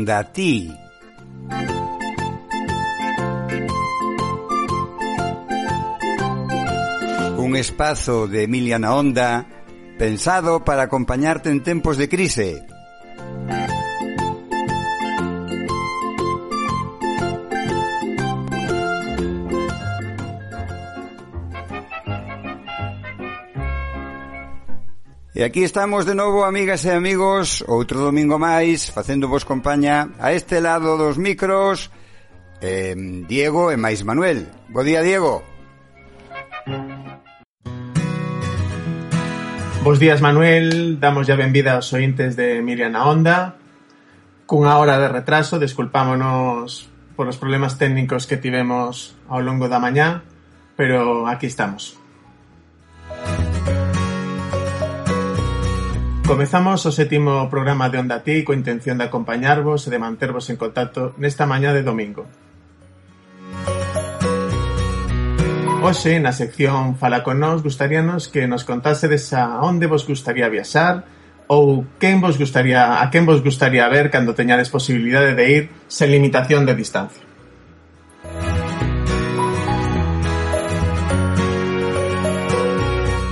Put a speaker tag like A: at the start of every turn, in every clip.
A: Onda Ti. Un espazo de Emilia na Onda pensado para acompañarte en tempos de crise. E aquí estamos de novo, amigas e amigos, outro domingo máis, facendo vos compañía a este lado dos micros, eh, Diego e máis Manuel. Bo día, Diego.
B: Bos días, Manuel. Damos ya benvida aos ointes de Miriam na Onda. Cunha hora de retraso, desculpámonos por os problemas técnicos que tivemos ao longo da mañá, pero aquí estamos. Comezamos o sétimo programa de Onda Ti coa intención de acompañarvos e de mantervos en contacto nesta mañá de domingo. Hoxe, na sección Fala con nós, gustaríanos que nos contásedes a onde vos gustaría viaxar ou quen vos gustaría, a quen vos gustaría ver cando teñades posibilidade de ir sen limitación de distancia.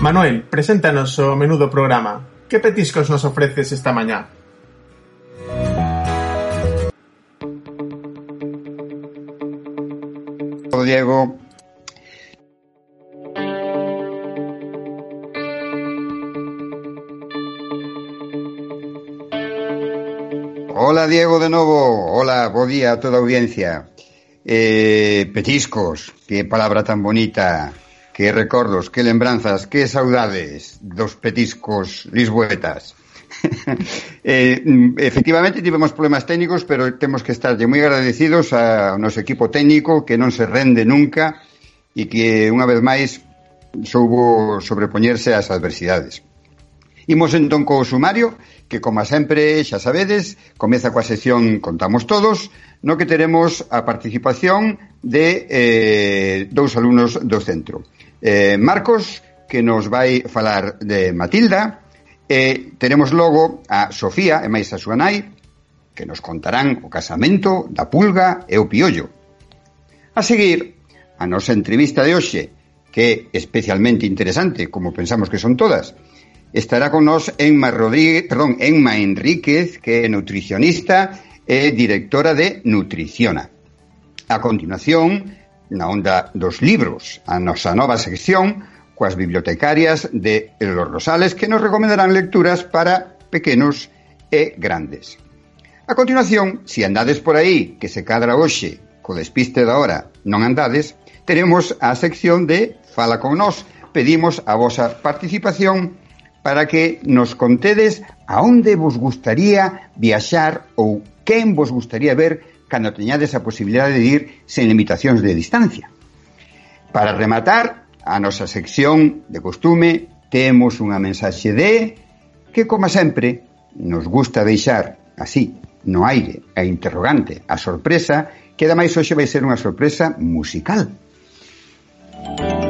B: Manuel, preséntanos o menudo programa. Que petiscos nos ofreces esta mañá?
A: Diego. Hola Diego de novo, hola, bo día a toda audiencia. Eh, petiscos, que palabra tan bonita, Que recordos, que lembranzas, que saudades dos petiscos lisboetas. eh, efectivamente tivemos problemas técnicos, pero temos que estarlle moi agradecidos ao noso equipo técnico que non se rende nunca e que unha vez máis soubo sobrepoñerse ás adversidades. Imos entón co sumario, que como sempre xa sabedes, comeza coa sección Contamos Todos, no que teremos a participación de eh, dous alumnos do centro. Eh, Marcos, que nos vai falar de Matilda, e teremos logo a Sofía, e máis a súa nai, que nos contarán o casamento da pulga e o piollo. A seguir, a nosa entrevista de hoxe, que é especialmente interesante, como pensamos que son todas, estará con nós Enma, Rodríguez, perdón, Enma Enríquez, que é nutricionista e directora de Nutriciona. A continuación, na onda dos libros, a nosa nova sección coas bibliotecarias de Los Rosales que nos recomendarán lecturas para pequenos e grandes. A continuación, se si andades por aí, que se cadra hoxe, co despiste da hora, non andades, teremos a sección de Fala con nós. Pedimos a vosa participación para que nos contedes a onde vos gustaría viaxar ou quen vos gustaría ver cando teñades a posibilidade de ir sen limitacións de distancia. Para rematar, a nosa sección de costume temos unha mensaxe de que, como sempre, nos gusta deixar así no aire a interrogante, a sorpresa, que ademais hoxe vai ser unha sorpresa musical.
B: Música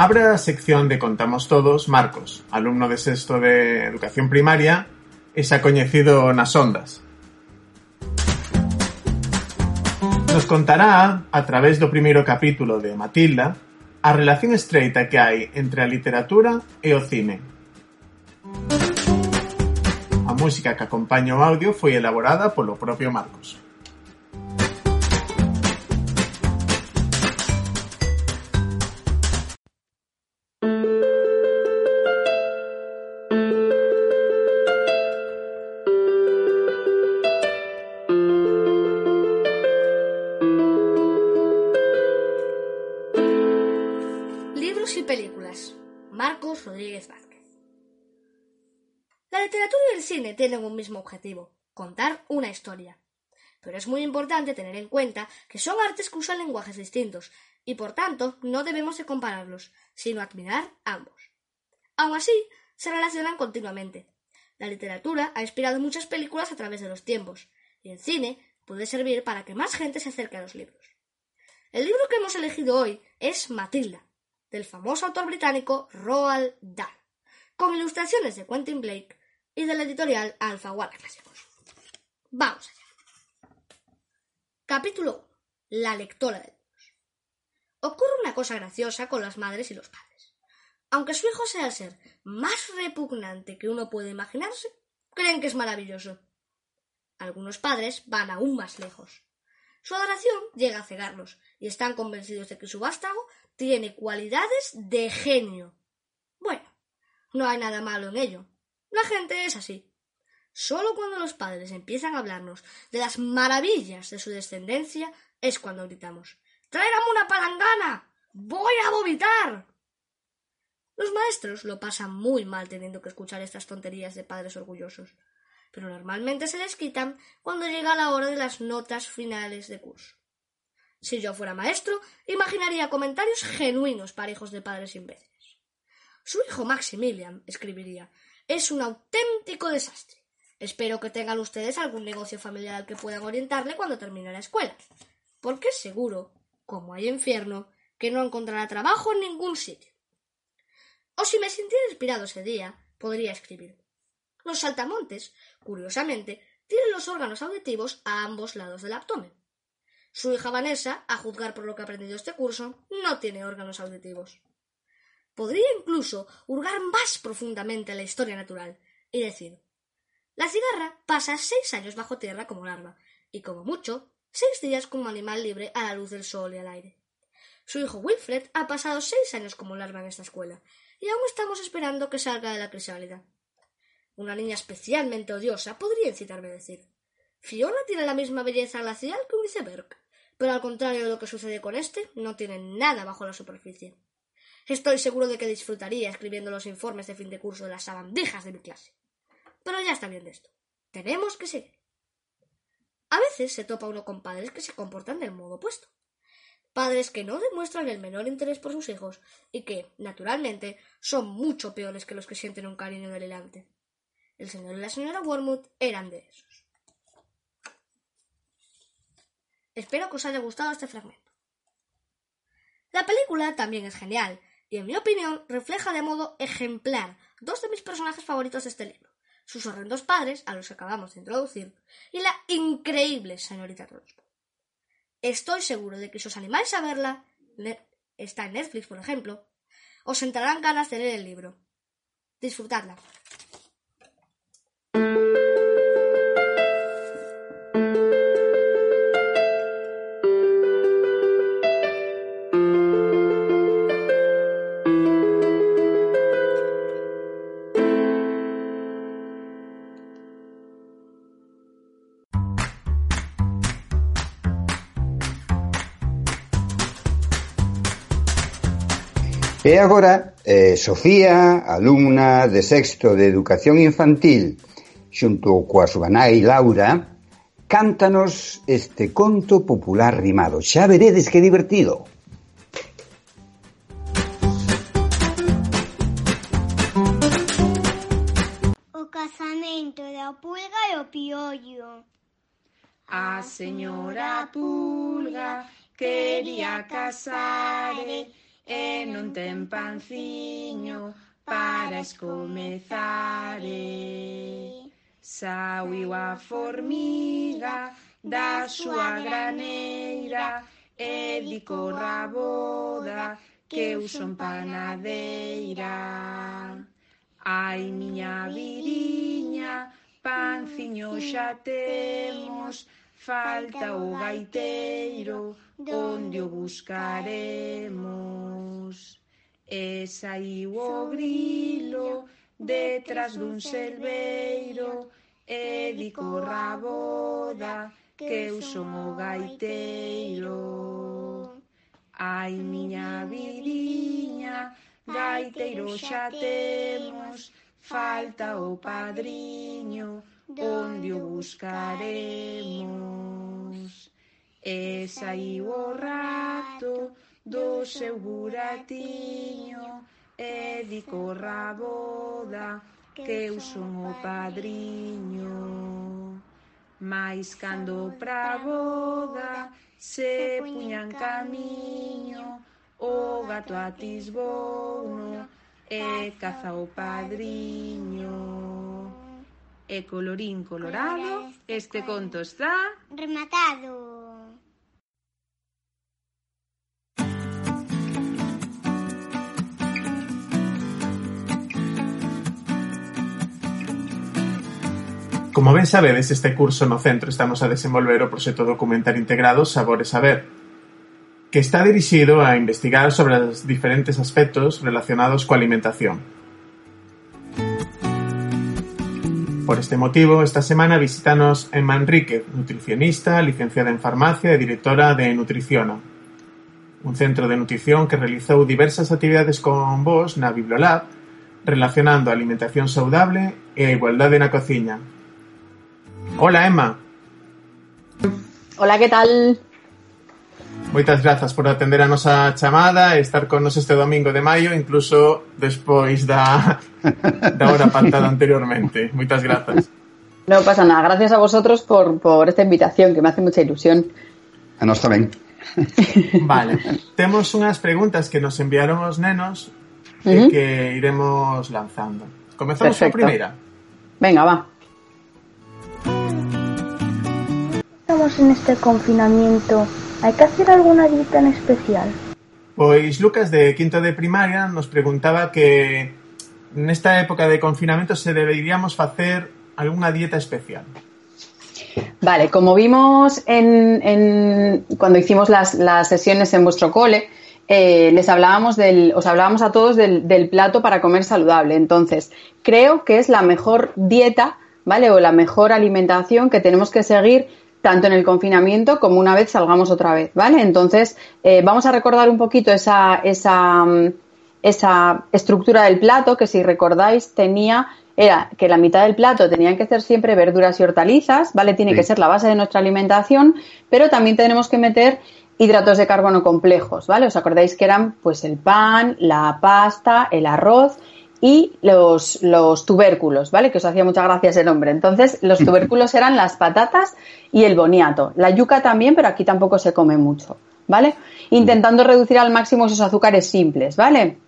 B: Abre a sección de Contamos Todos Marcos, alumno de sexto de Educación Primaria e xa coñecido nas ondas. Nos contará, a través do primeiro capítulo de Matilda, a relación estreita que hai entre a literatura e o cine. A música que acompaña o audio foi elaborada polo propio Marcos.
C: Un mismo objetivo, contar una historia. Pero es muy importante tener en cuenta que son artes que usan lenguajes distintos y por tanto no debemos de compararlos, sino admirar ambos. Aun así, se relacionan continuamente. La literatura ha inspirado muchas películas a través de los tiempos, y el cine puede servir para que más gente se acerque a los libros. El libro que hemos elegido hoy es Matilda, del famoso autor británico Roald Dahl, con ilustraciones de Quentin Blake y de la editorial Alfaguara Clásicos. Vamos allá. Capítulo 1. La lectora de libros. Ocurre una cosa graciosa con las madres y los padres. Aunque su hijo sea el ser más repugnante que uno puede imaginarse, creen que es maravilloso. Algunos padres van aún más lejos. Su adoración llega a cegarlos y están convencidos de que su vástago tiene cualidades de genio. Bueno, no hay nada malo en ello. La gente es así. Solo cuando los padres empiezan a hablarnos de las maravillas de su descendencia es cuando gritamos ¡Tráigame una palangana! ¡Voy a vomitar! Los maestros lo pasan muy mal teniendo que escuchar estas tonterías de padres orgullosos, pero normalmente se les quitan cuando llega la hora de las notas finales de curso. Si yo fuera maestro, imaginaría comentarios genuinos para hijos de padres imbéciles. Su hijo Maximilian escribiría es un auténtico desastre. Espero que tengan ustedes algún negocio familiar al que puedan orientarle cuando termine la escuela. Porque es seguro, como hay infierno, que no encontrará trabajo en ningún sitio. O si me sintiera inspirado ese día, podría escribir. Los saltamontes, curiosamente, tienen los órganos auditivos a ambos lados del abdomen. Su hija Vanessa, a juzgar por lo que ha aprendido este curso, no tiene órganos auditivos. Podría incluso hurgar más profundamente en la historia natural y decir, la cigarra pasa seis años bajo tierra como larva y como mucho seis días como animal libre a la luz del sol y al aire. Su hijo Wilfred ha pasado seis años como larva en esta escuela y aún estamos esperando que salga de la crisálida. Una niña especialmente odiosa podría incitarme a decir Fiona tiene la misma belleza glacial que un pero al contrario de lo que sucede con este, no tiene nada bajo la superficie. Estoy seguro de que disfrutaría escribiendo los informes de fin de curso de las sabandijas de mi clase. Pero ya está bien de esto. Tenemos que seguir. A veces se topa uno con padres que se comportan del modo opuesto. Padres que no demuestran el menor interés por sus hijos y que, naturalmente, son mucho peores que los que sienten un cariño delirante. El señor y la señora Wormwood eran de esos. Espero que os haya gustado este fragmento. La película también es genial y, en mi opinión, refleja de modo ejemplar dos de mis personajes favoritos de este libro, sus horrendos padres, a los que acabamos de introducir, y la increíble señorita Tronspo. Estoy seguro de que si os animáis a verla, está en Netflix, por ejemplo, os entrarán ganas de leer el libro. Disfrutadla.
A: E agora, eh, Sofía, alumna de sexto de Educación Infantil, xunto coa súa nai Laura, cántanos este conto popular rimado. Xa veredes que divertido.
D: O casamento da pulga e o piollo.
E: A señora pulga quería casare e non ten panciño para escomezare. Eh. Sauiu a formiga da súa graneira e dico raboda que eu son panadeira. Ai, miña viriña, panciño xa temos, falta o gaiteiro, onde o buscaremos. E saiu o grilo detrás dun selveiro e di corra boda que eu son o gaiteiro. Ai, miña vidiña, gaiteiro xa temos, falta o oh padriño, onde o buscaremos. E saiu o rato, do seu buratiño e dico raboda que eu son o padriño. Mais cando pra boda se puñan camiño, o gato atisbouno e caza o padriño. E colorín colorado, este conto está
D: rematado.
B: Como ben sabedes, este curso no centro estamos a desenvolver o proxecto documental integrado Sabores Saber, que está dirixido a investigar sobre os diferentes aspectos relacionados coa alimentación. Por este motivo, esta semana visítanos Emma Enrique, nutricionista, licenciada en farmacia e directora de Nutriciona, un centro de nutrición que realizou diversas actividades con vos na Bibliolab relacionando alimentación saudable e a igualdade na cociña. Hola, Emma.
F: Hola, que tal?
B: Moitas grazas por atender a nosa chamada e estar con nos este domingo de maio, incluso despois da, da hora pactada anteriormente. Moitas grazas.
F: No pasa nada, gracias a vosotros por, por esta invitación, que me hace mucha ilusión.
A: A nós tamén.
B: Vale, temos unhas preguntas que nos enviaron os nenos e
F: Ujú.
B: que iremos lanzando. Comezamos a
F: Perfecto.
B: primeira.
F: Venga, va.
G: Estamos en este confinamiento. ¿Hay que hacer alguna dieta en especial?
B: Pois Lucas de quinto de primaria nos preguntaba que nesta época de confinamento se deberíamos facer algunha dieta especial.
F: Vale, como vimos en, en- cuando hicimos las, las sesiones en vuestro cole, eh, les hablábamos del, os hablábamos a todos del, del plato para comer saludable. Entonces, creo que es la mejor dieta, ¿vale? O la mejor alimentación que tenemos que seguir tanto en el confinamiento como una vez salgamos otra vez, ¿vale? Entonces, eh, vamos a recordar un poquito esa, esa, mm, esa estructura del plato que si recordáis tenía era que la mitad del plato tenían que ser siempre verduras y hortalizas, ¿vale? Tiene
A: Sí.
F: que ser la base de nuestra alimentación, pero también tenemos que meter hidratos de carbono complejos, ¿vale? ¿Os acordáis que eran pues el pan, la pasta, el arroz y los, los tubérculos, ¿vale? Que os hacía mucha gracia ese nombre. Entonces, los tubérculos eran las patatas y el boniato. La yuca también, pero aquí tampoco se come mucho, ¿vale? Intentando reducir al máximo esos azúcares simples, ¿vale?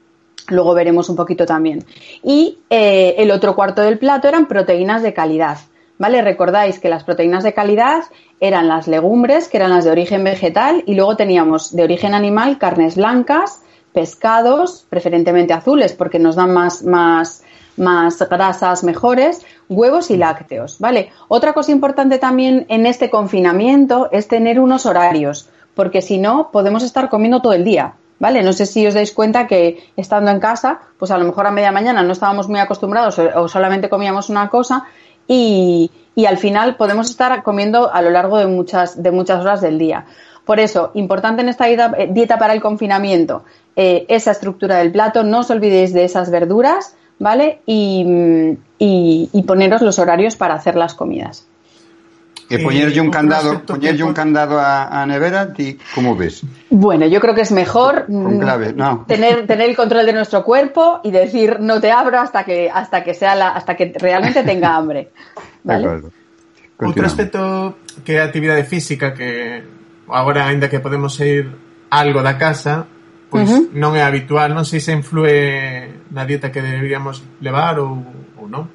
F: Luego veremos un poquito también. Y eh, el otro cuarto del plato eran proteínas de calidad. ¿Vale? Recordáis que las proteínas de calidad eran las legumbres, que eran las de origen vegetal, y luego teníamos de origen animal carnes blancas, pescados, preferentemente azules, porque nos dan más, más, más grasas mejores, huevos y lácteos, ¿vale? Otra cosa importante también en este confinamiento es tener unos horarios, porque si no, podemos estar comiendo todo el día, ¿vale? No sé si os dais cuenta que estando en casa, pues a lo mejor a media mañana no estábamos muy acostumbrados o, o solamente comíamos una cosa y, y al final podemos estar comiendo a lo largo de muchas, de muchas horas del día. Por eso, importante en esta dieta, eh, dieta para el confinamiento, eh, esa estructura del plato, no os olvidéis de esas verduras, ¿vale? Y, mm, y, y poneros los horarios para hacer las comidas.
A: E
B: Eh,
A: poñerlle un candado, poñerlle un candado a, a nevera, ti como ves?
F: Bueno, yo creo que es mejor
A: Con
F: mm,
A: clave, no.
F: tener, tener el control de nuestro cuerpo y decir no te abro hasta que, hasta que sea la, hasta que realmente tenga hambre.
A: De
F: ¿Vale?
A: Continuamos.
B: aspecto que é a actividade física que agora, aínda que podemos ir algo da casa, pois
F: Ujú.
B: non é habitual, non sei se influe na dieta que deberíamos levar ou, ou non.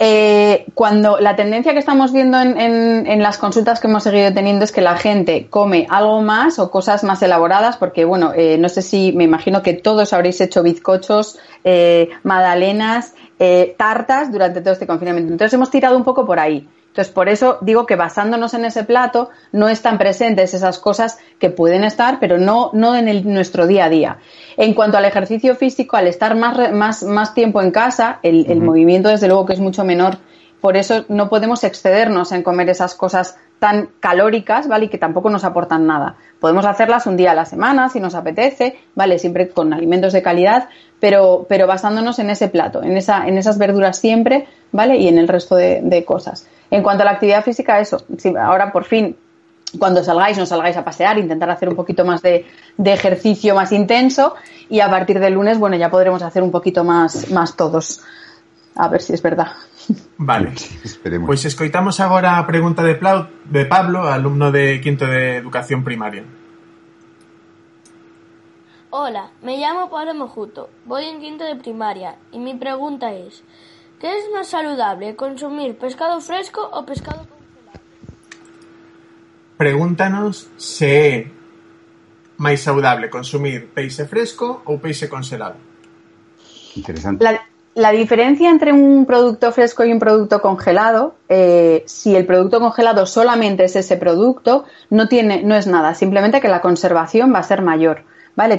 F: Eh, cuando la tendencia que estamos viendo en, en- en las consultas que hemos seguido teniendo es que la gente come algo más o cosas más elaboradas, porque bueno, eh, no sé si me imagino que todos habréis hecho bizcochos, eh, magdalenas, eh, tartas durante todo este confinamiento. Entonces hemos tirado un poco por ahí. Entonces, por eso digo que basándonos en ese plato no están presentes esas cosas que pueden estar, pero no, no en el- nuestro día a día. En cuanto al ejercicio físico, al estar más, más, más tiempo en casa, el, el movimiento desde luego que es mucho menor. Por eso no podemos excedernos en comer esas cosas tan calóricas, ¿vale? Y que tampoco nos aportan nada. Podemos hacerlas un día a la semana si nos apetece, ¿vale? Siempre con alimentos de calidad, pero, pero basándonos en ese plato, en, esa, en esas verduras siempre, ¿vale? Y en el resto de, de cosas. En cuanto a la actividad física, eso. Sí, ahora por fin cuando salgáis, no salgáis a pasear, intentar hacer un poquito más de, de ejercicio más intenso y a partir del lunes, bueno, ya podremos hacer un poquito más, más todos. A ver si es verdad.
B: Vale.
A: Esperemos.
B: Pois escoitamos agora a pregunta de, Plau, de Pablo, alumno de quinto de Educación Primaria.
G: Hola, me llamo Pablo Mojuto, voy en quinto de primaria y mi pregunta es, ¿qué es más saludable, consumir pescado fresco o pescado congelado?
B: Pregúntanos se é máis saudable consumir peixe fresco ou peixe congelado.
A: Interesante.
F: La, la diferencia entre un producto fresco y un producto congelado, eh, si el producto congelado solamente es ese producto, no, tiene, no es nada, simplemente que la conservación va a ser mayor.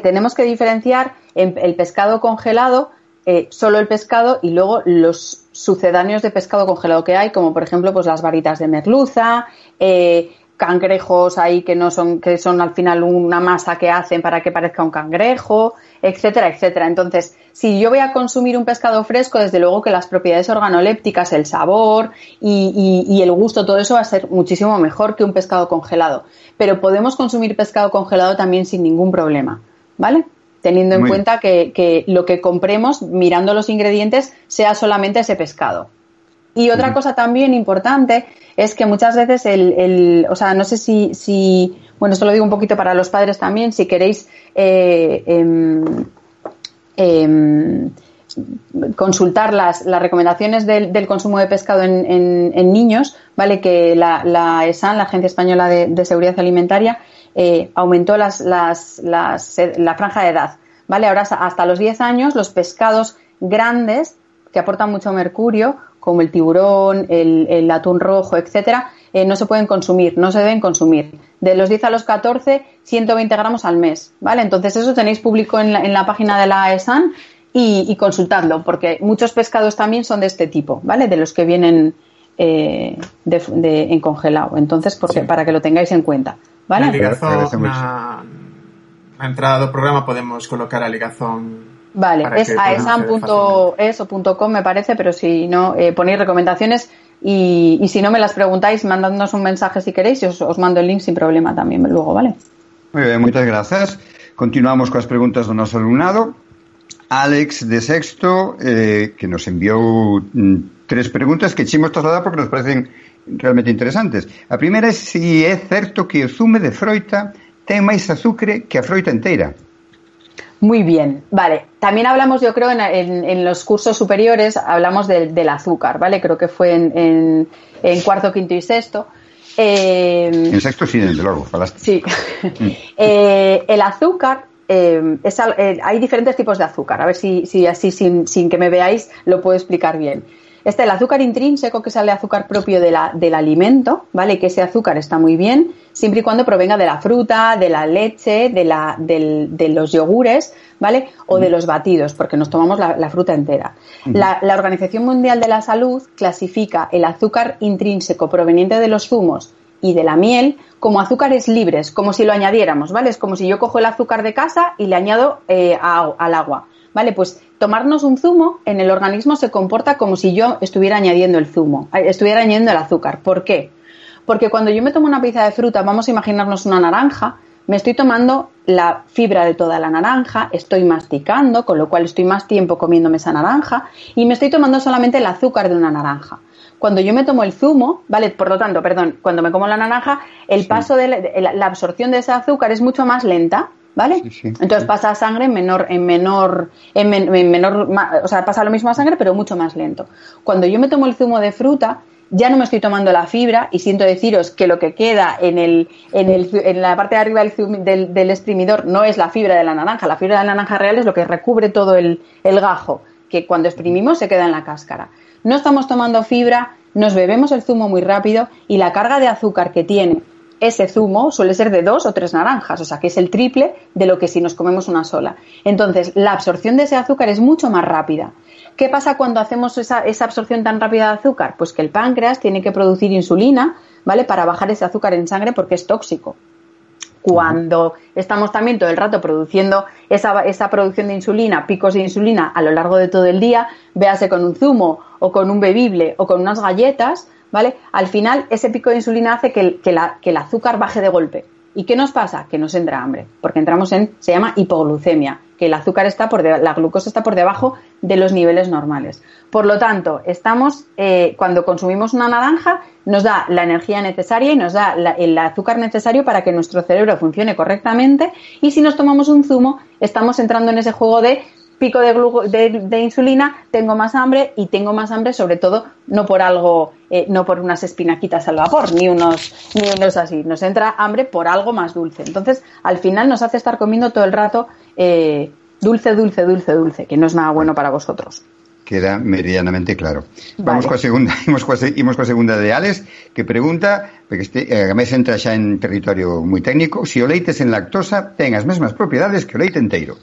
F: Tenemos que diferenciar en el pescado congelado, eh, solo el pescado y luego los sucedáneos de pescado congelado que hay, como por ejemplo pues las varitas de merluza, eh, cangrejos ahí que no son, que son al final una masa que hacen para que parezca un cangrejo, etcétera, etcétera. Entonces, si yo voy a consumir un pescado fresco, desde luego que las propiedades organolépticas, el sabor y el gusto, todo eso va a ser muchísimo mejor que un pescado congelado. Pero podemos consumir pescado congelado también sin ningún problema, ¿vale? Teniendo en cuenta que, que lo que compremos, mirando los ingredientes, sea solamente ese pescado. Y otra cosa también importante es que muchas veces el, el- o sea, no sé si, si, bueno, esto lo digo un poquito para los padres también, si queréis eh, em, em, consultar las, las recomendaciones del, del, consumo de pescado en, en, en, niños, ¿vale? Que la, la ESAN, la Agencia Española de, de Seguridad Alimentaria, eh, aumentó las, las, las, la franja de edad, ¿vale? Ahora hasta los 10 años los pescados grandes que aportan mucho mercurio, como el tiburón, el, el atún rojo, etcétera, eh, no se pueden consumir, no se deben consumir. De los 10 a los 14, 120 gramos al mes, ¿vale? Entonces eso tenéis público en la, en la página de la ESAN y, y, consultadlo, porque muchos pescados también son de este tipo, ¿vale? De los que vienen eh, de, de, en congelado. Entonces, porque, sí. para que lo tengáis en cuenta, ¿vale?
B: Na ligazón, entrada do programa podemos colocar a ligazón
F: Vale, es aesan.eso.com me parece, pero si no, eh, ponéis recomendaciones y, y, si no me las preguntáis, mandadnos un mensaje si queréis y os, os, mando el link sin problema también luego, ¿vale?
A: Muy bien, muchas gracias. Continuamos con las preguntas de nuestro alumnado. Alex de Sexto, eh, que nos envió mm, tres preguntas que hemos trasladado porque nos parecen realmente interesantes. A primeira é se é certo que o zume de froita ten máis azúcar que a froita inteira.
F: Muy bien, vale. También hablamos, yo creo, en, en, en los cursos superiores, hablamos de, del azúcar, ¿vale? Creo que fue en, en cuarto, quinto y sexto.
A: Eh, en sexto sí, desde luego, falaste.
F: Sí. Mm. eh, el azúcar, eh, es, hay diferentes tipos de azúcar. A ver si, si así, sin, sin que me veáis, lo puedo explicar bien. Este, el azúcar intrínseco, que es el azúcar propio de la, del alimento, ¿vale? Que ese azúcar está muy bien, siempre y cuando provenga de la fruta, de la leche, de, la, del, de los yogures, ¿vale? O de los batidos, porque nos tomamos la, la fruta entera. La, la Organización Mundial de la Salud clasifica el azúcar intrínseco proveniente de los zumos y de la miel como azúcares libres, como si lo añadiéramos, ¿vale? Es como si yo cojo el azúcar de casa y le añado eh, al agua. ¿Vale? Pues tomarnos un zumo en el organismo se comporta como si yo estuviera añadiendo el zumo, estuviera añadiendo el azúcar. ¿Por qué? Porque cuando yo me tomo una pieza de fruta, vamos a imaginarnos una naranja, me estoy tomando la fibra de toda la naranja, estoy masticando, con lo cual estoy más tiempo comiéndome esa naranja, y me estoy tomando solamente el azúcar de una naranja. Cuando yo me tomo el zumo, ¿vale? Por lo tanto, perdón, cuando me como la naranja, el paso de la, absorción de ese azúcar es mucho más lenta, ¿vale? Sí, sí, Entonces pasa a sangre en menor, en menor, en, men, en menor, o sea, pasa lo mismo a sangre, pero mucho más lento. Cuando yo me tomo el zumo de fruta, ya no me estoy tomando la fibra y siento deciros que lo que queda en, el, en, el, en la parte de arriba del, del, del, exprimidor no es la fibra de la naranja, la fibra de la naranja real es lo que recubre todo el, el gajo, que cuando exprimimos se queda en la cáscara. No estamos tomando fibra, nos bebemos el zumo muy rápido y la carga de azúcar que tiene ese zumo suele ser de dos o tres naranjas, o sea que es el triple de lo que si nos comemos una sola. Entonces, la absorción de ese azúcar es mucho más rápida. ¿Qué pasa cuando hacemos esa, esa, absorción tan rápida de azúcar? Pues que el páncreas tiene que producir insulina, ¿vale? Para bajar ese azúcar en sangre porque es tóxico. Cuando estamos también todo el rato produciendo esa, esa producción de insulina, picos de insulina a lo largo de todo el día, véase con un zumo o con un bebible o con unas galletas, ¿vale? Al final, ese pico de insulina hace que que, la, que el azúcar baje de golpe. ¿Y qué nos pasa? Que nos entra hambre, porque entramos en, se llama hipoglucemia, que el azúcar está por la glucosa está por debajo de los niveles normales. Por lo tanto, estamos, eh, cuando consumimos una naranja, nos da la energía necesaria y nos da el azúcar necesario para que nuestro cerebro funcione correctamente. Y si nos tomamos un zumo, estamos entrando en ese juego de pico de, de, de, insulina, tengo más hambre y tengo más hambre sobre todo no por algo, eh, no por unas espinaquitas al vapor, ni unos, ni unos así. Nos entra hambre por algo más dulce. Entonces, al final nos hace estar comiendo todo el rato eh, dulce, dulce, dulce, dulce, que no es nada bueno para vosotros.
A: Queda meridianamente claro. Vale. Vamos coa segunda, imos coa, imos coa segunda de Alex, que pregunta, porque este, eh, entra xa en territorio moi técnico, se si o leite sen lactosa ten as mesmas propiedades que o leite enteiro.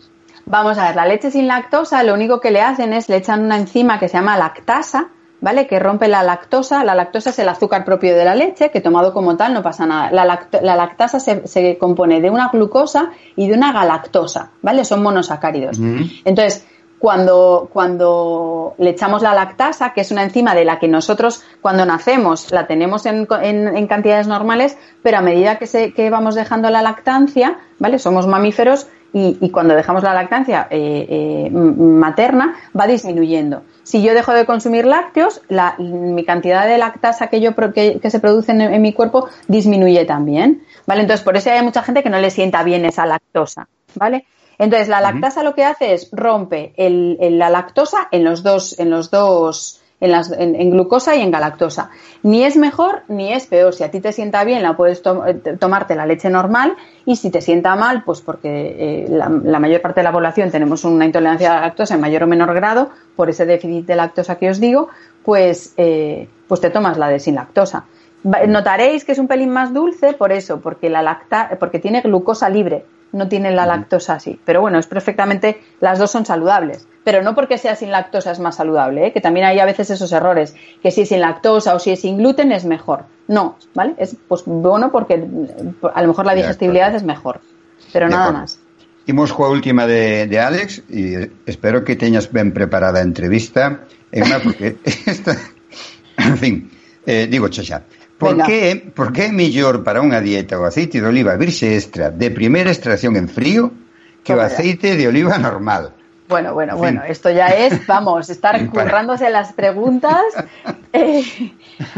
F: Vamos a ver, la leche sin lactosa lo único que le hacen es le echan una enzima que se llama lactasa, ¿vale? Que rompe la lactosa. La lactosa es el azúcar propio de la leche, que tomado como tal no pasa nada. La, lact la lactasa se, se, compone de una glucosa y de una galactosa, ¿vale? Son monosacáridos. Entonces, cuando, cuando le echamos la lactasa, que es una enzima de la que nosotros cuando nacemos la tenemos en, en, en cantidades normales, pero a medida que, se, que vamos dejando la lactancia, ¿vale? Somos mamíferos, y, y, cuando dejamos la lactancia eh, eh, materna va disminuyendo. Si yo dejo de consumir lácteos, la, mi cantidad de lactasa que, yo, que, que se produce en, en, mi cuerpo disminuye también. ¿vale? Entonces, por eso hay mucha gente que no le sienta bien esa lactosa. ¿vale? Entonces, la lactasa lo que hace es rompe el- el- la lactosa en los dos, en los dos, en, glucosa y en galactosa. Ni es mejor ni es peor. Si a ti te sienta bien, la puedes eh, tomarte la leche normal y si te sienta mal, pues porque eh, la, mayor parte de la población tenemos una intolerancia a la lactosa en mayor o menor grado, por ese déficit de lactosa que os digo, pues, eh, pues te tomas la de sin lactosa. Notaréis que es un pelín más dulce por eso, porque la lacta, porque tiene glucosa libre, no tiene la lactosa así. Pero bueno, es perfectamente, las dos son saludables. Pero no porque sea sin lactosa es más saludable, ¿eh? que también hay a veces esos errores, que si es sin lactosa o si es sin gluten es mejor. No, ¿vale? Es pues bueno porque eh, a lo mejor la digestibilidad es mejor. Pero nada más.
A: Imos coa última de, de Alex e espero que teñas ben preparada entrevista, Emma, porque esta... En fin, eh, digo xa. Por
F: Venga.
A: que, por que é mellor para unha dieta o aceite de oliva virxe extra de primeira extracción en frío que o aceite de oliva normal?
F: Bueno, bueno,
A: En
F: bueno, esto ya es, vamos, estar currándose las preguntas. Eh,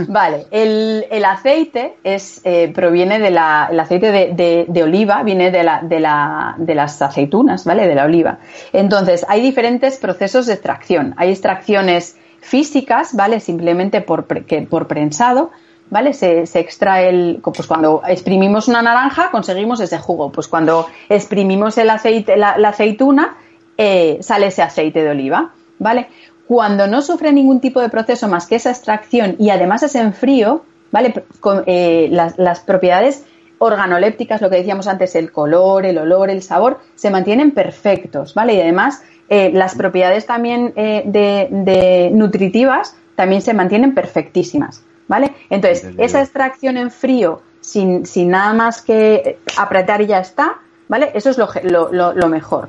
F: vale, el, el aceite es, eh, proviene de la, el aceite de, de- de oliva, viene de, la, de, la, de las aceitunas, ¿vale? De la oliva. Entonces, hay diferentes procesos de extracción. Hay extracciones físicas, ¿vale? Simplemente por, que, por prensado, ¿vale? Se, se extrae el, pues cuando exprimimos una naranja conseguimos ese jugo, pues cuando exprimimos el aceite, la, aceituna eh, sale ese aceite de oliva, ¿vale? Cuando no sufre ningún tipo de proceso más que esa extracción y además es en frío, ¿vale? Con, eh, las, las propiedades organolépticas, lo que decíamos antes, el color, el olor, el sabor, se mantienen perfectos, ¿vale? Y además eh, las propiedades también de nutritivas también se mantienen perfectísimas, ¿vale? Entonces,
A: Entendido.
F: esa extracción en frío, sin, sin nada más que apretar y ya está, ¿vale? Eso es lo, lo- lo- mejor.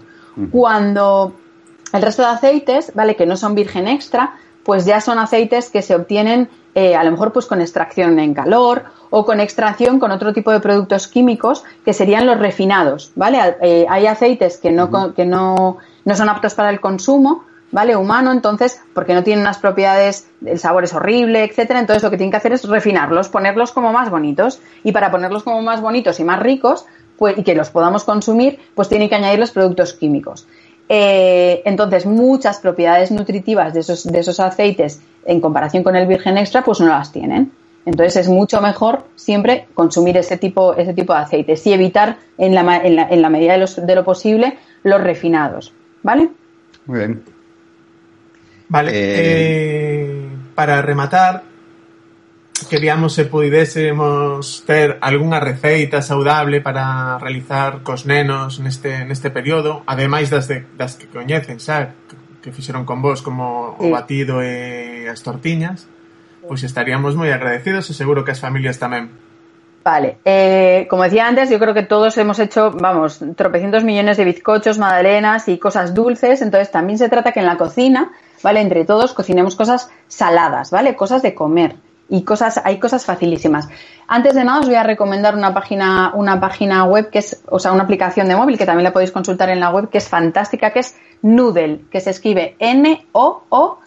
F: Cuando el resto de aceites, ¿vale? Que no son virgen extra, pues ya son aceites que se obtienen eh, a lo mejor pues con extracción en calor o con extracción con otro tipo de productos químicos que serían los refinados, ¿vale? Eh, hay aceites que no, que no, no son aptos para el consumo, ¿vale? Humano, entonces, porque no tienen unas propiedades, el sabor es horrible, etcétera, entonces lo que tienen que hacer es refinarlos, ponerlos como más bonitos. Y para ponerlos como más bonitos y más ricos, pues, y que los podamos consumir, pues tienen que añadir los productos químicos. Eh, entonces, muchas propiedades nutritivas de esos, de esos aceites en comparación con el virgen extra, pues no las tienen. Entonces es mucho mejor siempre consumir ese tipo, ese tipo de aceites y evitar en la, en la, en la medida de, de lo posible los refinados. ¿Vale?
A: Muy ben.
B: Vale.
A: Eh,
B: eh... para rematar, queríamos se pudésemos ter algunha receita saudable para realizar cos nenos neste, neste período, ademais das, de, das que coñecen, xa, que fixeron con vos como o batido e as tortiñas, pois estaríamos moi agradecidos e seguro que as familias tamén.
F: Vale, eh, como decía antes, yo creo que todos hemos hecho, vamos, tropecientos millones de bizcochos, magdalenas y cosas dulces, entonces también se trata que en la cocina, ¿vale? Entre todos cocinemos cosas saladas, ¿vale? Cosas de comer y cosas, hay cosas facilísimas. Antes de nada os voy a recomendar una página, una página web que es, o sea, una aplicación de móvil que también la podéis consultar en la web, que es fantástica, que es Noodle, que se escribe N-O-O-D-D-L-E.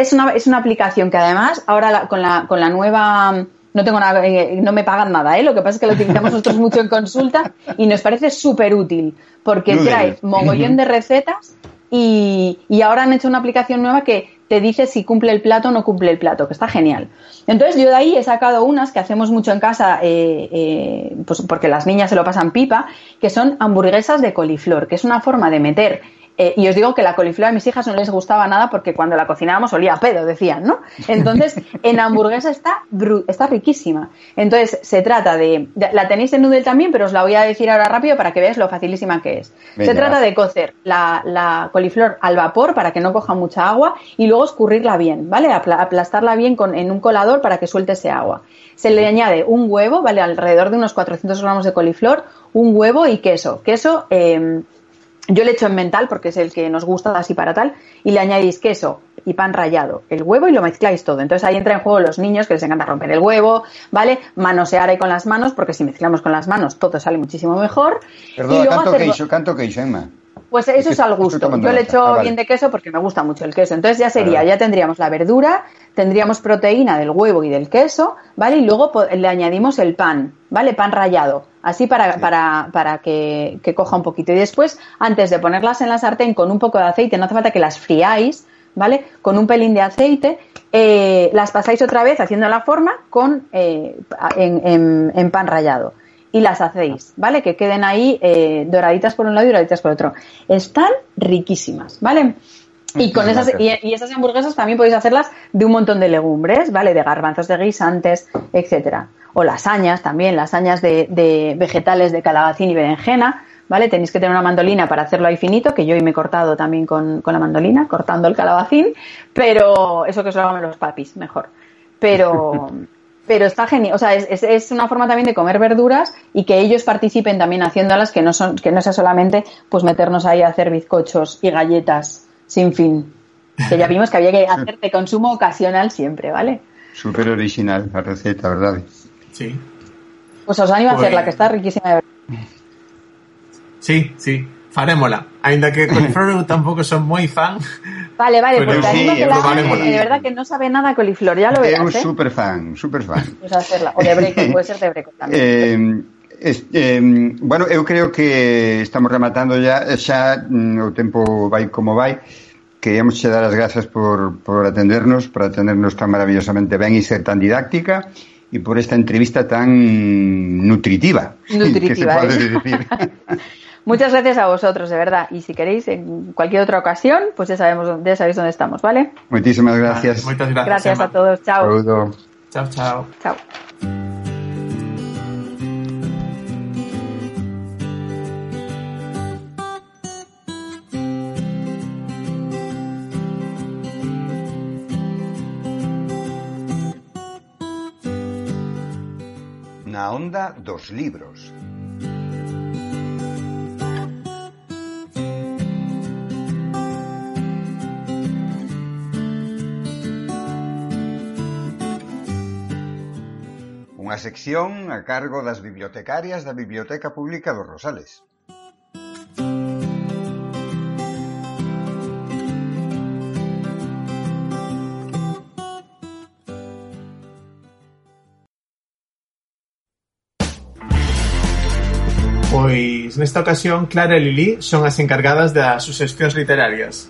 F: Es una, es una aplicación que además, ahora la- con, la, con la nueva. No tengo nada, eh, no me pagan nada, ¿eh? Lo que pasa es que lo utilizamos nosotros mucho en consulta y nos parece súper útil porque trae mogollón de recetas y, y ahora han hecho una aplicación nueva que te dice si cumple el plato o no cumple el plato, que está genial. Entonces yo de ahí he sacado unas que hacemos mucho en casa, eh, eh, pues porque las niñas se lo pasan pipa, que son hamburguesas de coliflor, que es una forma de meter eh, y os digo que la coliflor a mis hijas no les gustaba nada porque cuando la cocinábamos olía a pedo, decían, ¿no? Entonces, en hamburguesa está, está riquísima. Entonces, se trata de, de- La tenéis en Noodle también, pero os la voy a decir ahora rápido para que veáis lo facilísima que es.
A: Venga,
F: se trata de cocer la, la coliflor al vapor para que no coja mucha agua y luego escurrirla bien, ¿vale? Apla- aplastarla bien con, en un colador para que suelte ese agua. Se le añade un huevo, ¿vale? Alrededor de unos 400 gramos de coliflor, un huevo y queso. Queso... eh, yo le echo en mental porque es el que nos gusta así para tal y le añadís queso y pan rallado, el huevo y lo mezcláis todo. Entonces ahí entra en juego los niños que les encanta romper el huevo, ¿vale? Manosear ahí con las manos porque si mezclamos con las manos todo sale muchísimo mejor.
A: Perdón, canto
F: hacer-
A: canto Emma.
F: pues eso es al gusto. Yo le echo
A: Ah, vale.
F: bien de queso porque me gusta mucho el queso. Entonces ya sería, ya tendríamos la verdura, tendríamos proteína del huevo y del queso, ¿vale? Y luego le añadimos el pan, ¿vale? Pan rallado. Así para, para, para que, que coja un poquito. Y después, antes de ponerlas en la sartén con un poco de aceite, no hace falta que las friáis, ¿vale? Con un pelín de aceite, eh, las pasáis otra vez haciendo la forma con, eh, en, en- en pan rallado. Y las hacéis, ¿vale? Que queden ahí eh, doraditas por un lado y doraditas por otro. Están riquísimas, ¿vale? Y con esas, y, y esas hamburguesas también podéis hacerlas de un montón de legumbres, ¿vale? De garbanzos, de guisantes, etcétera. O lasañas también, lasañas de, de vegetales de calabacín y berenjena, ¿vale? Tenéis que tener una mandolina para hacerlo ahí finito, que yo hoy me he cortado también con, con la mandolina, cortando el calabacín, pero eso que se lo hagan los papis, mejor. Pero, pero está genial, o sea, es, es, es una forma también de comer verduras y que ellos participen también haciéndolas, que no son, que no sea solamente pues meternos ahí a hacer bizcochos y galletas sin fin. Que ya vimos que había que hacer de consumo ocasional siempre, ¿vale?
A: Súper original la receta, ¿verdad?
B: Sí.
F: Pues os animo
B: pues...
F: a hacerla, que está riquísima de verdad.
B: Sí, sí, farémola. Ainda que coliflor tampouco son moi fan.
F: Vale, vale,
B: pero
F: porque
A: sí,
F: que la de verdad que no sabe nada coliflor, ya lo verás. Es ¿eh?
A: super fan, super fan.
F: Pues hacerla, o de breco, puede ser de breco también.
A: Eh, eh, bueno, eu creo que estamos rematando ya, xa mm, o tempo vai como vai. Queríamos che dar as grazas por, por atendernos, por atendernos tan maravillosamente ben e ser tan didáctica. E por esta entrevista tan nutritiva. que se
F: Nutritiva,
A: pode
F: ¿eh?
A: decir.
F: Muchas gracias a vosotros, de verdad. Y si queréis, en cualquier otra ocasión, pues ya, sabemos, dónde- ya sabéis dónde estamos, ¿vale?
A: Moitísimas gracias.
B: Moitas gracias.
F: Gracias
B: Emma.
F: a todos. Chao.
A: Saúdo.
B: Chao, chao.
F: Chao.
A: na onda dos libros. Unha sección a cargo das bibliotecarias da Biblioteca Pública dos Rosales.
B: Nesta ocasión Clara e Lili son as encargadas das suxestións literarias.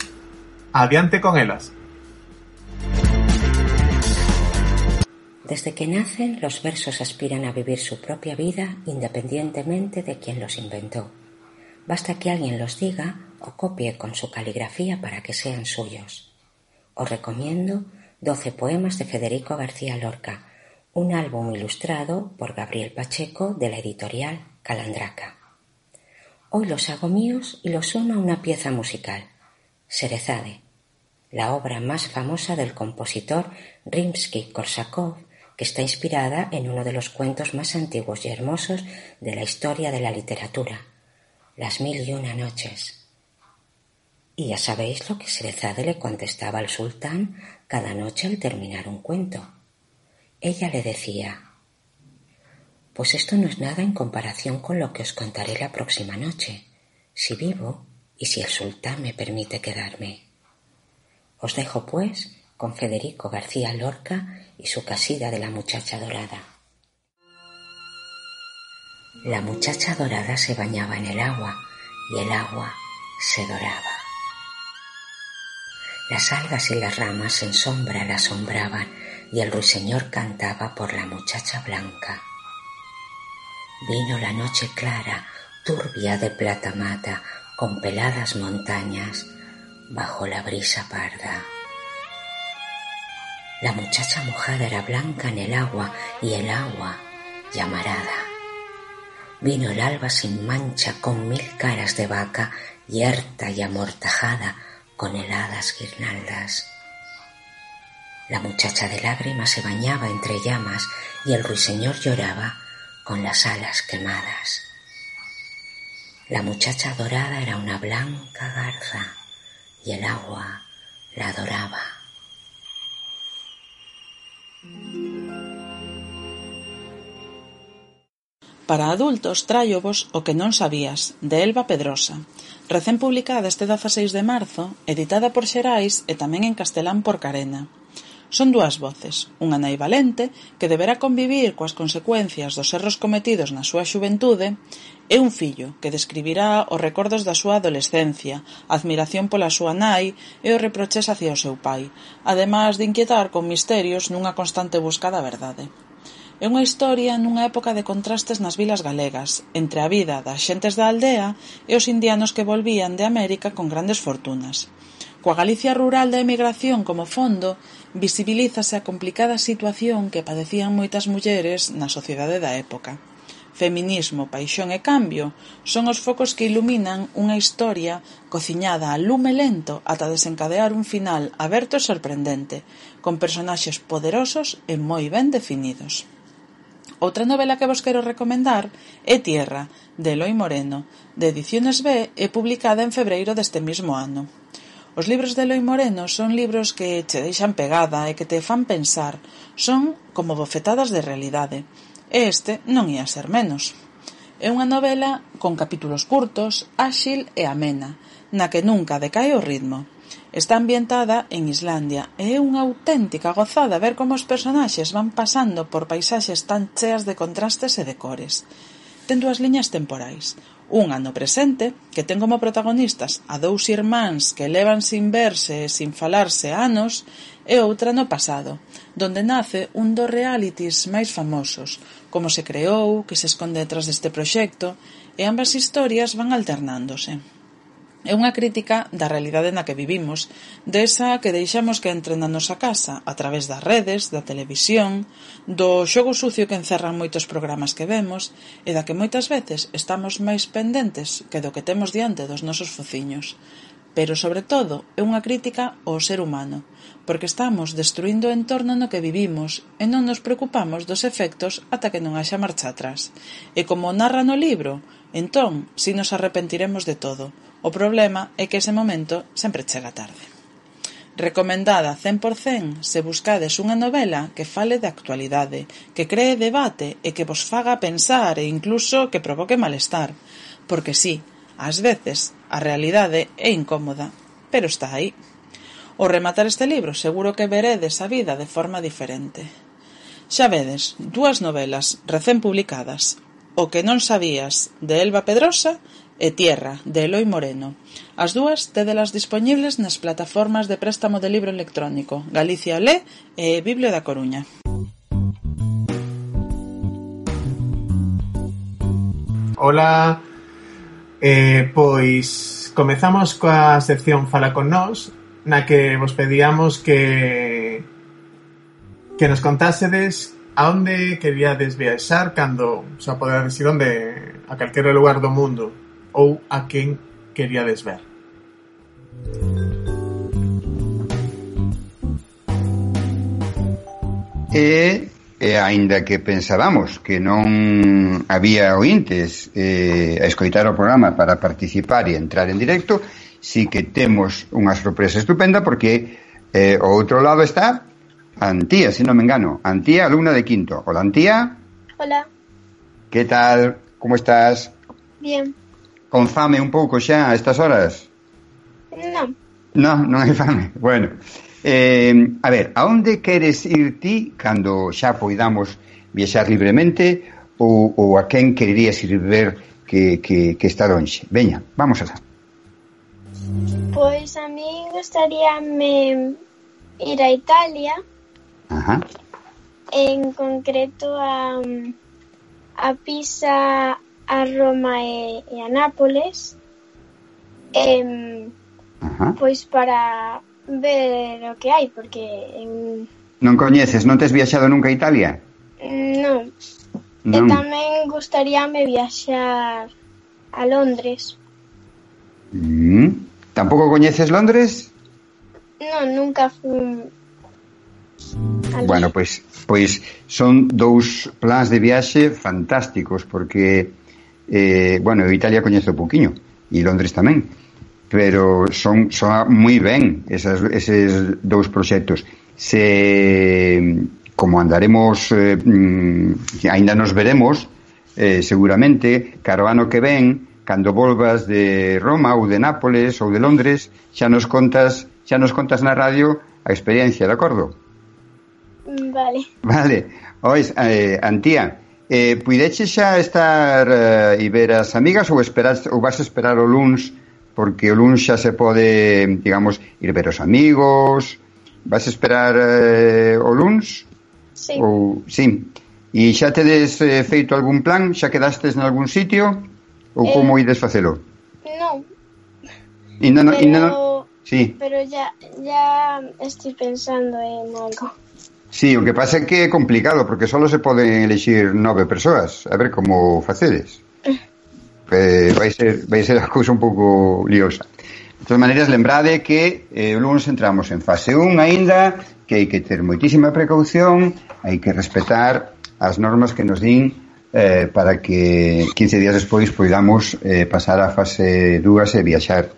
B: Adiante con elas.
H: Desde que nacen, los versos aspiran a vivir su propia vida independientemente de quien los inventó. Basta que alguien los diga o copie con su caligrafía para que sean suyos. Os recomiendo 12 poemas de Federico García Lorca, un álbum ilustrado por Gabriel Pacheco de la editorial Calandraca. Hoy los hago míos y los uno a una pieza musical, Serezade, la obra más famosa del compositor Rimsky-Korsakov, que está inspirada en uno de los cuentos más antiguos y hermosos de la historia de la literatura, Las Mil y Una Noches. Y ya sabéis lo que Serezade le contestaba al sultán cada noche al terminar un cuento. Ella le decía, pues esto no es nada en comparación con lo que os contaré la próxima noche, si vivo y si el sultán me permite quedarme. Os dejo, pues, con Federico García Lorca y su casida de la muchacha dorada. La muchacha dorada se bañaba en el agua y el agua se doraba. Las algas y las ramas en sombra la asombraban y el ruiseñor cantaba por la muchacha blanca. Vino la noche clara, turbia de plata mata, con peladas montañas, bajo la brisa parda. La muchacha mojada era blanca en el agua y el agua llamarada. Vino el alba sin mancha con mil caras de vaca, yerta y amortajada con heladas guirnaldas. La muchacha de lágrimas se bañaba entre llamas y el ruiseñor lloraba con las alas quemadas. La muchacha dorada era una blanca garza y el agua la adoraba.
I: Para adultos traiobos O que non sabías, de Elba Pedrosa, recén publicada este 16 de marzo, editada por Xerais e tamén en castelán por Carena. Son dúas voces, unha nai valente que deberá convivir coas consecuencias dos erros cometidos na súa xuventude e un fillo que describirá os recordos da súa adolescencia, a admiración pola súa nai e os reproches hacia o seu pai, ademais de inquietar con misterios nunha constante busca da verdade. É unha historia nunha época de contrastes nas vilas galegas, entre a vida das xentes da aldea e os indianos que volvían de América con grandes fortunas. Coa Galicia rural da emigración como fondo, visibilízase a complicada situación que padecían moitas mulleres na sociedade da época. Feminismo, paixón e cambio son os focos que iluminan unha historia cociñada a lume lento ata desencadear un final aberto e sorprendente, con personaxes poderosos e moi ben definidos. Outra novela que vos quero recomendar é Tierra, de Eloi Moreno, de Ediciones B e publicada en febreiro deste mismo ano. Os libros de Eloi Moreno son libros que che deixan pegada e que te fan pensar. Son como bofetadas de realidade. E este non ia ser menos. É unha novela con capítulos curtos, áxil e amena, na que nunca decae o ritmo. Está ambientada en Islandia e é unha auténtica gozada ver como os personaxes van pasando por paisaxes tan cheas de contrastes e de cores. Ten dúas liñas temporais, Unha no presente, que ten como protagonistas a dous irmáns que levan sin verse e sin falarse anos, e outra no pasado, donde nace un dos realities máis famosos, como se creou, que se esconde detrás deste proxecto, e ambas historias van alternándose. É unha crítica da realidade na que vivimos, desa que deixamos que entren na nosa casa, a través das redes, da televisión, do xogo sucio que encerran moitos programas que vemos e da que moitas veces estamos máis pendentes que do que temos diante dos nosos fociños. Pero, sobre todo, é unha crítica ao ser humano, porque estamos destruindo o entorno no que vivimos e non nos preocupamos dos efectos ata que non haxa marcha atrás. E como narra no libro, entón, si nos arrepentiremos de todo, O problema é que ese momento sempre chega tarde. Recomendada 100% se buscades unha novela que fale de actualidade, que cree debate e que vos faga pensar e incluso que provoque malestar. Porque sí, ás veces a realidade é incómoda, pero está aí. Ao rematar este libro seguro que veredes a vida de forma diferente. Xa vedes, dúas novelas recén publicadas, O que non sabías de Elba Pedrosa e Tierra, de Eloi Moreno. As dúas tédelas dispoñibles nas plataformas de préstamo de libro electrónico Galicia Lé e Biblio da Coruña.
B: Ola, eh, pois comezamos coa sección Fala con nós, na que vos pedíamos que que nos contásedes a onde queríades viaxar cando xa podedes ir onde a calquera lugar do mundo ou a quen queríades ver.
A: E, e aínda que pensábamos que non había ointes eh, a escoitar o programa para participar e entrar en directo, sí que temos unha sorpresa estupenda porque eh, o outro lado está Antía, se non me engano. Antía, alumna de quinto. Hola, Antía.
J: Hola.
A: Que tal? Como estás?
J: Bien
A: con fame un pouco xa a estas horas?
J: Non.
A: Non, non hai fame. Bueno, eh, a ver, a onde queres ir ti cando xa poidamos viaxar libremente ou, ou a quen querías ir ver que, que, que está lonxe? Veña, vamos alá.
J: Pois a mí gostaríame ir a Italia.
A: Ajá.
J: En concreto a, a Pisa a Roma e, e a Nápoles eh, pois para ver o que hai porque eh,
A: Non coñeces, non tes viaxado nunca a Italia?
J: Non. non. E tamén gustaríame viaxar a Londres.
A: Mm. Tampouco coñeces Londres?
J: Non, nunca fui
A: Bueno, pois, pois son dous plans de viaxe fantásticos porque eh, bueno, eu Italia coñezo pouquiño e Londres tamén pero son, son moi ben esas, eses dous proxectos se como andaremos eh, mm, aínda nos veremos eh, seguramente Carvano que ven cando volvas de Roma ou de Nápoles ou de Londres xa nos contas xa nos contas na radio a experiencia, de acordo?
J: Vale.
A: Vale. Ois, eh, Antía, Eh, puideche xa estar eh, e ver as amigas ou, esperas ou vas a esperar o luns porque o luns xa se pode, digamos, ir ver os amigos vas a esperar eh, o luns?
J: Sí.
A: Ou, sí. E xa tedes eh, feito algún plan? Xa quedastes en algún sitio? Ou
J: eh,
A: como ides facelo?
J: Non.
A: Ainda non,
J: pero,
A: non. no, sí.
J: pero ya, ya estoy pensando en algo.
A: Sí, o que pasa é que é complicado porque só se poden elegir nove persoas. A ver como facedes. Eh, vai ser vai ser a cousa un pouco liosa. De todas maneiras, lembrade que eh, o lunes entramos en fase 1 aínda, que hai que ter moitísima precaución, hai que respetar as normas que nos din eh, para que 15 días despois poidamos eh, pasar a fase 2 e viaxar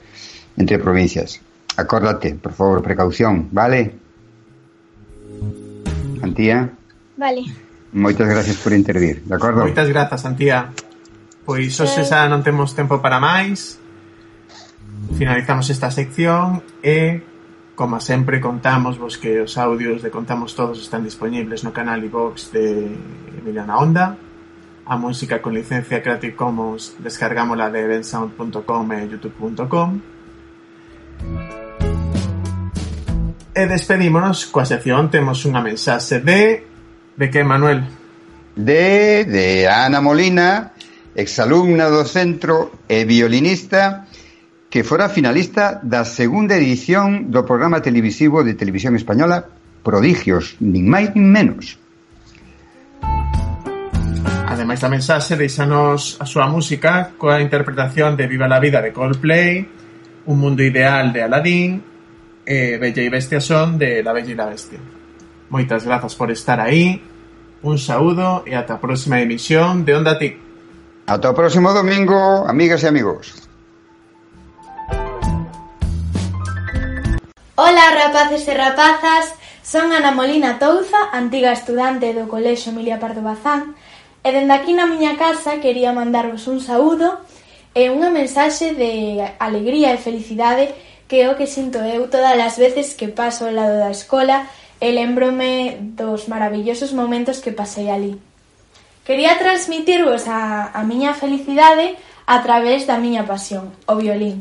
A: entre provincias. Acórdate, por favor, precaución, vale? Antía.
J: Vale.
A: Moitas gracias por intervir, de acordo?
B: Moitas grazas, Antía. Pois hoxe xa non temos tempo para máis. Finalizamos esta sección e Como sempre contamos vos que os audios de Contamos Todos están disponibles no canal iVox de Emiliana Onda. A música con licencia Creative Commons descargámola de bensound.com e youtube.com. E despedímonos coa sección temos unha mensaxe de... De que, Manuel?
A: De, de Ana Molina, exalumna do centro e violinista que fora finalista da segunda edición do programa televisivo de Televisión Española Prodigios, nin máis nin menos.
B: Ademais da mensaxe, deixanos a súa música coa interpretación de Viva la Vida de Coldplay, Un Mundo Ideal de Aladdin e Bella e Bestia son de La Bella e la Bestia. Moitas grazas por estar aí, un saúdo e ata a próxima emisión de Onda TIC.
A: Ata o próximo domingo, amigas e amigos.
K: Ola rapaces e rapazas, son Ana Molina Touza, antiga estudante do Colexo Emilia Pardo Bazán, e dende aquí na miña casa quería mandarvos un saúdo e unha mensaxe de alegría e felicidade que é o que sinto eu todas as veces que paso ao lado da escola e lembrome dos maravillosos momentos que pasei ali. Quería transmitirvos a, a miña felicidade a través da miña pasión, o violín.